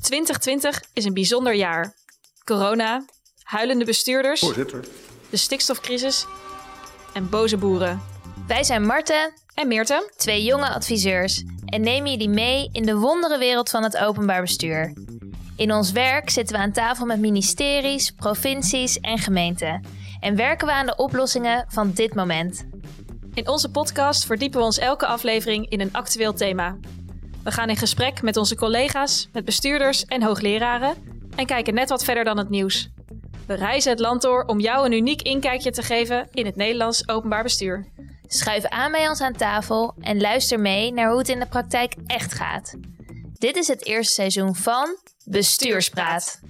2020 is een bijzonder jaar. Corona, huilende bestuurders, Voorzitter. de stikstofcrisis en boze boeren. Wij zijn Marten, En Meerte, twee jonge adviseurs, en nemen jullie mee in de wonderenwereld van het openbaar bestuur. In ons werk zitten we aan tafel met ministeries, provincies en gemeenten en werken we aan de oplossingen van dit moment. in onze podcast verdiepen we ons elke aflevering in een actueel thema. We gaan in gesprek met onze collega's, met bestuurders en hoogleraren en kijken net wat verder dan het nieuws. We reizen het land door om jou een uniek inkijkje te geven in het Nederlands openbaar bestuur. Schuif aan bij ons aan tafel en luister mee naar hoe het in de praktijk echt gaat. Dit is het eerste seizoen van Bestuurspraat.